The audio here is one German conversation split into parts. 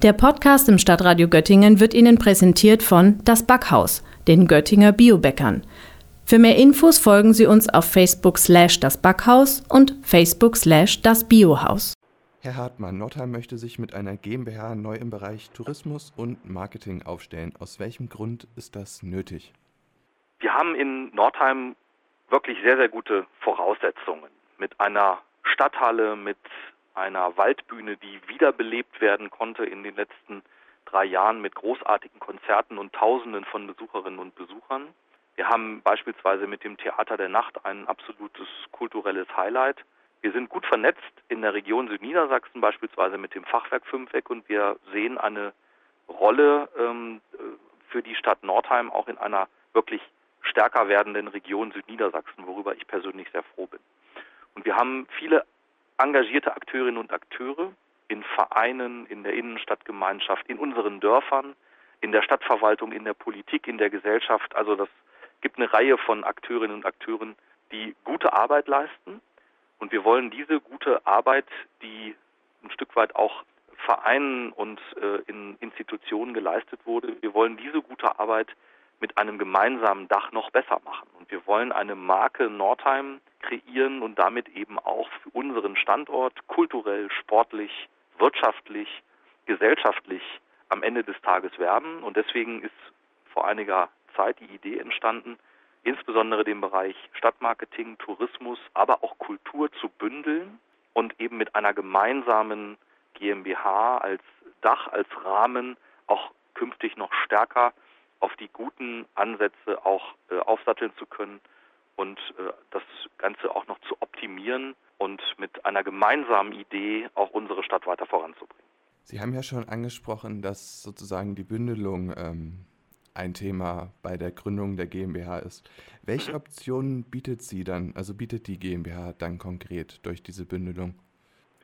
Der Podcast im Stadtradio Göttingen wird Ihnen präsentiert von Das Backhaus, den Göttinger Biobäckern. Für mehr Infos folgen Sie uns auf Facebook slash das Backhaus und Facebook slash das Biohaus. Herr Hartmann, Nordheim möchte sich mit einer GmbH neu im Bereich Tourismus und Marketing aufstellen. Aus welchem Grund ist das nötig? Wir haben in Nordheim wirklich sehr, sehr gute Voraussetzungen. Mit einer Stadthalle, mit einer Waldbühne, die wiederbelebt werden konnte in den letzten drei Jahren mit großartigen Konzerten und Tausenden von Besucherinnen und Besuchern. Wir haben beispielsweise mit dem Theater der Nacht ein absolutes kulturelles Highlight. Wir sind gut vernetzt in der Region Südniedersachsen, beispielsweise mit dem Fachwerk Fünfeck, und wir sehen eine Rolle ähm, für die Stadt Nordheim auch in einer wirklich stärker werdenden Region Südniedersachsen, worüber ich persönlich sehr froh bin. Und wir haben viele engagierte Akteurinnen und Akteure in Vereinen, in der Innenstadtgemeinschaft, in unseren Dörfern, in der Stadtverwaltung, in der Politik, in der Gesellschaft. Also das gibt eine Reihe von Akteurinnen und Akteuren, die gute Arbeit leisten. Und wir wollen diese gute Arbeit, die ein Stück weit auch Vereinen und äh, in Institutionen geleistet wurde, wir wollen diese gute Arbeit mit einem gemeinsamen Dach noch besser machen. Und wir wollen eine Marke Nordheim kreieren und damit eben auch für unseren Standort kulturell, sportlich, wirtschaftlich, gesellschaftlich am Ende des Tages werben. Und deswegen ist vor einiger Zeit die Idee entstanden, insbesondere den Bereich Stadtmarketing, Tourismus, aber auch Kultur zu bündeln und eben mit einer gemeinsamen GmbH als Dach, als Rahmen auch künftig noch stärker auf die guten Ansätze auch äh, aufsatteln zu können und äh, das Ganze auch noch zu optimieren und mit einer gemeinsamen Idee auch unsere Stadt weiter voranzubringen. Sie haben ja schon angesprochen, dass sozusagen die Bündelung ähm, ein Thema bei der Gründung der GmbH ist. Welche Optionen bietet sie dann, also bietet die GmbH dann konkret durch diese Bündelung?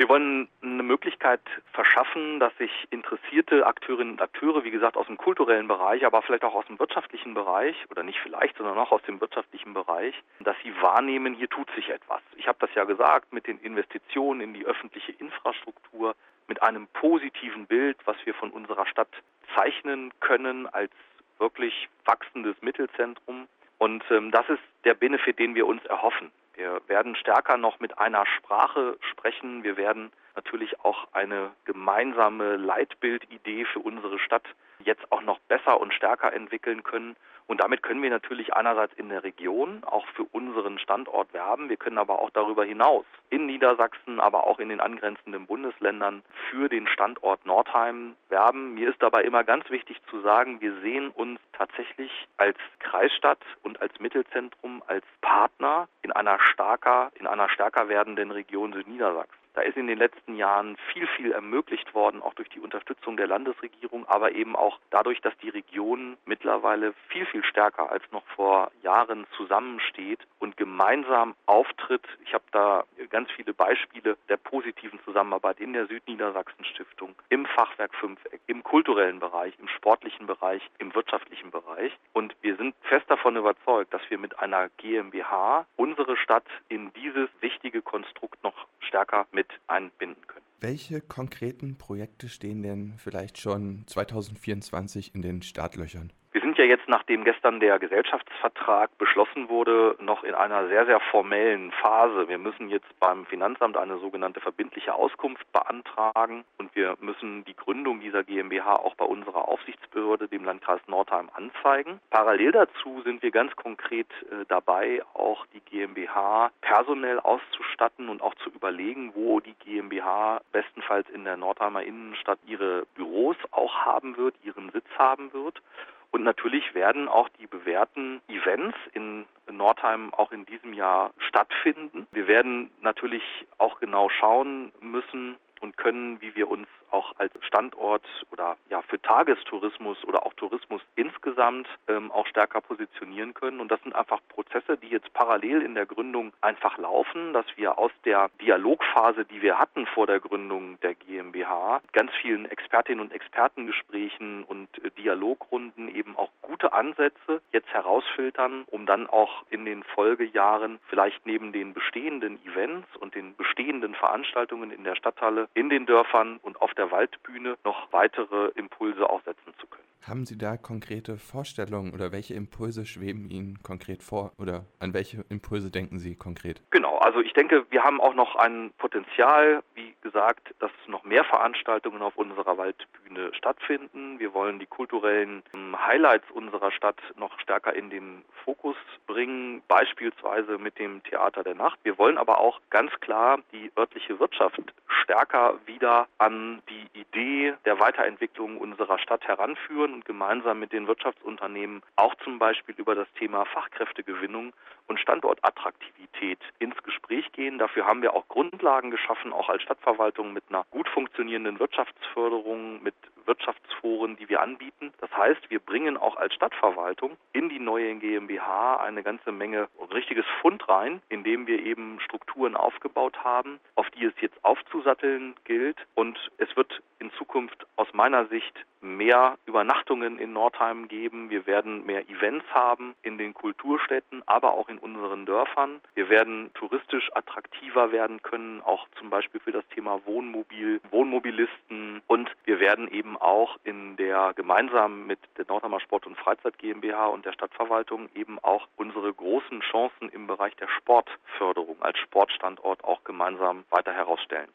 Wir wollen eine Möglichkeit verschaffen, dass sich interessierte Akteurinnen und Akteure, wie gesagt, aus dem kulturellen Bereich, aber vielleicht auch aus dem wirtschaftlichen Bereich, oder nicht vielleicht, sondern auch aus dem wirtschaftlichen Bereich, dass sie wahrnehmen, hier tut sich etwas. Ich habe das ja gesagt, mit den Investitionen in die öffentliche Infrastruktur, mit einem positiven Bild, was wir von unserer Stadt zeichnen können als wirklich wachsendes Mittelzentrum. Und ähm, das ist der Benefit, den wir uns erhoffen. Wir werden stärker noch mit einer Sprache sprechen. Wir werden natürlich auch eine gemeinsame Leitbildidee für unsere Stadt jetzt auch noch besser und stärker entwickeln können. Und damit können wir natürlich einerseits in der Region auch für unseren Standort werben. Wir können aber auch darüber hinaus in Niedersachsen, aber auch in den angrenzenden Bundesländern für den Standort Nordheim werben. Mir ist dabei immer ganz wichtig zu sagen, wir sehen uns tatsächlich als Kreisstadt und als Mittelzentrum, als Partner in einer stärker, in einer stärker werdenden Region Südniedersachsen. Da ist in den letzten Jahren viel, viel ermöglicht worden, auch durch die Unterstützung der Landesregierung, aber eben auch dadurch, dass die Region mittlerweile viel, viel stärker als noch vor Jahren zusammensteht und gemeinsam auftritt. Ich habe da ganz viele Beispiele der positiven Zusammenarbeit in der Südniedersachsen Stiftung, im Fachwerk Fünfeck, im kulturellen Bereich, im sportlichen Bereich, im wirtschaftlichen Bereich. Und wir sind fest davon überzeugt, dass wir mit einer GmbH unsere Stadt in dieses wichtige Konstrukt noch stärker mit einbinden können. Welche konkreten Projekte stehen denn vielleicht schon 2024 in den Startlöchern? Sind ja jetzt, nachdem gestern der Gesellschaftsvertrag beschlossen wurde, noch in einer sehr, sehr formellen Phase. Wir müssen jetzt beim Finanzamt eine sogenannte verbindliche Auskunft beantragen und wir müssen die Gründung dieser GmbH auch bei unserer Aufsichtsbehörde, dem Landkreis Nordheim, anzeigen. Parallel dazu sind wir ganz konkret äh, dabei, auch die GmbH personell auszustatten und auch zu überlegen, wo die GmbH bestenfalls in der Nordheimer Innenstadt ihre Büros auch haben wird, ihren Sitz haben wird. Und natürlich werden auch die bewährten Events in Nordheim auch in diesem Jahr stattfinden. Wir werden natürlich auch genau schauen müssen und können, wie wir uns auch als Standort oder ja für Tagestourismus oder auch Tourismus insgesamt ähm, auch stärker positionieren können. Und das sind einfach Prozesse, die jetzt parallel in der Gründung einfach laufen, dass wir aus der Dialogphase, die wir hatten vor der Gründung der GmbH, ganz vielen Expertinnen und Expertengesprächen und äh, Dialogrunden eben auch gute Ansätze jetzt herausfiltern, um dann auch in den Folgejahren vielleicht neben den bestehenden Events und den bestehenden Veranstaltungen in der Stadthalle, in den Dörfern und auf der Waldbühne noch weitere Impulse auch setzen zu können. Haben Sie da konkrete Vorstellungen oder welche Impulse schweben Ihnen konkret vor oder an welche Impulse denken Sie konkret? Genau, also ich denke, wir haben auch noch ein Potenzial, wie gesagt, dass noch mehr Veranstaltungen auf unserer Waldbühne stattfinden. Wir wollen die kulturellen ähm, Highlights unserer Stadt noch stärker in den Fokus bringen, beispielsweise mit dem Theater der Nacht. Wir wollen aber auch ganz klar die örtliche Wirtschaft stärker wieder an die Idee der Weiterentwicklung unserer Stadt heranführen und gemeinsam mit den Wirtschaftsunternehmen auch zum Beispiel über das Thema Fachkräftegewinnung und Standortattraktivität ins Gespräch gehen. Dafür haben wir auch Grundlagen geschaffen, auch als Stadtverwaltung mit einer gut funktionierenden Wirtschaftsförderung, mit Wirtschaftsforen, die wir anbieten. Das heißt, wir bringen auch als Stadtverwaltung in die neue GmbH eine ganze Menge richtiges Fund rein, indem wir eben Strukturen aufgebaut haben, auf die es jetzt aufzusatteln gilt. Und es wird in Zukunft aus meiner Sicht mehr Übernachtungen in Nordheim geben. Wir werden mehr Events haben in den Kulturstädten, aber auch in unseren Dörfern. Wir werden touristisch attraktiver werden können, auch zum Beispiel für das Thema Wohnmobil, Wohnmobilisten. Und wir werden eben auch in der gemeinsam mit der Nordheimer Sport- und Freizeit GmbH und der Stadtverwaltung eben auch unsere großen Chancen im Bereich der Sportförderung als Sportstandort auch gemeinsam weiter herausstellen können.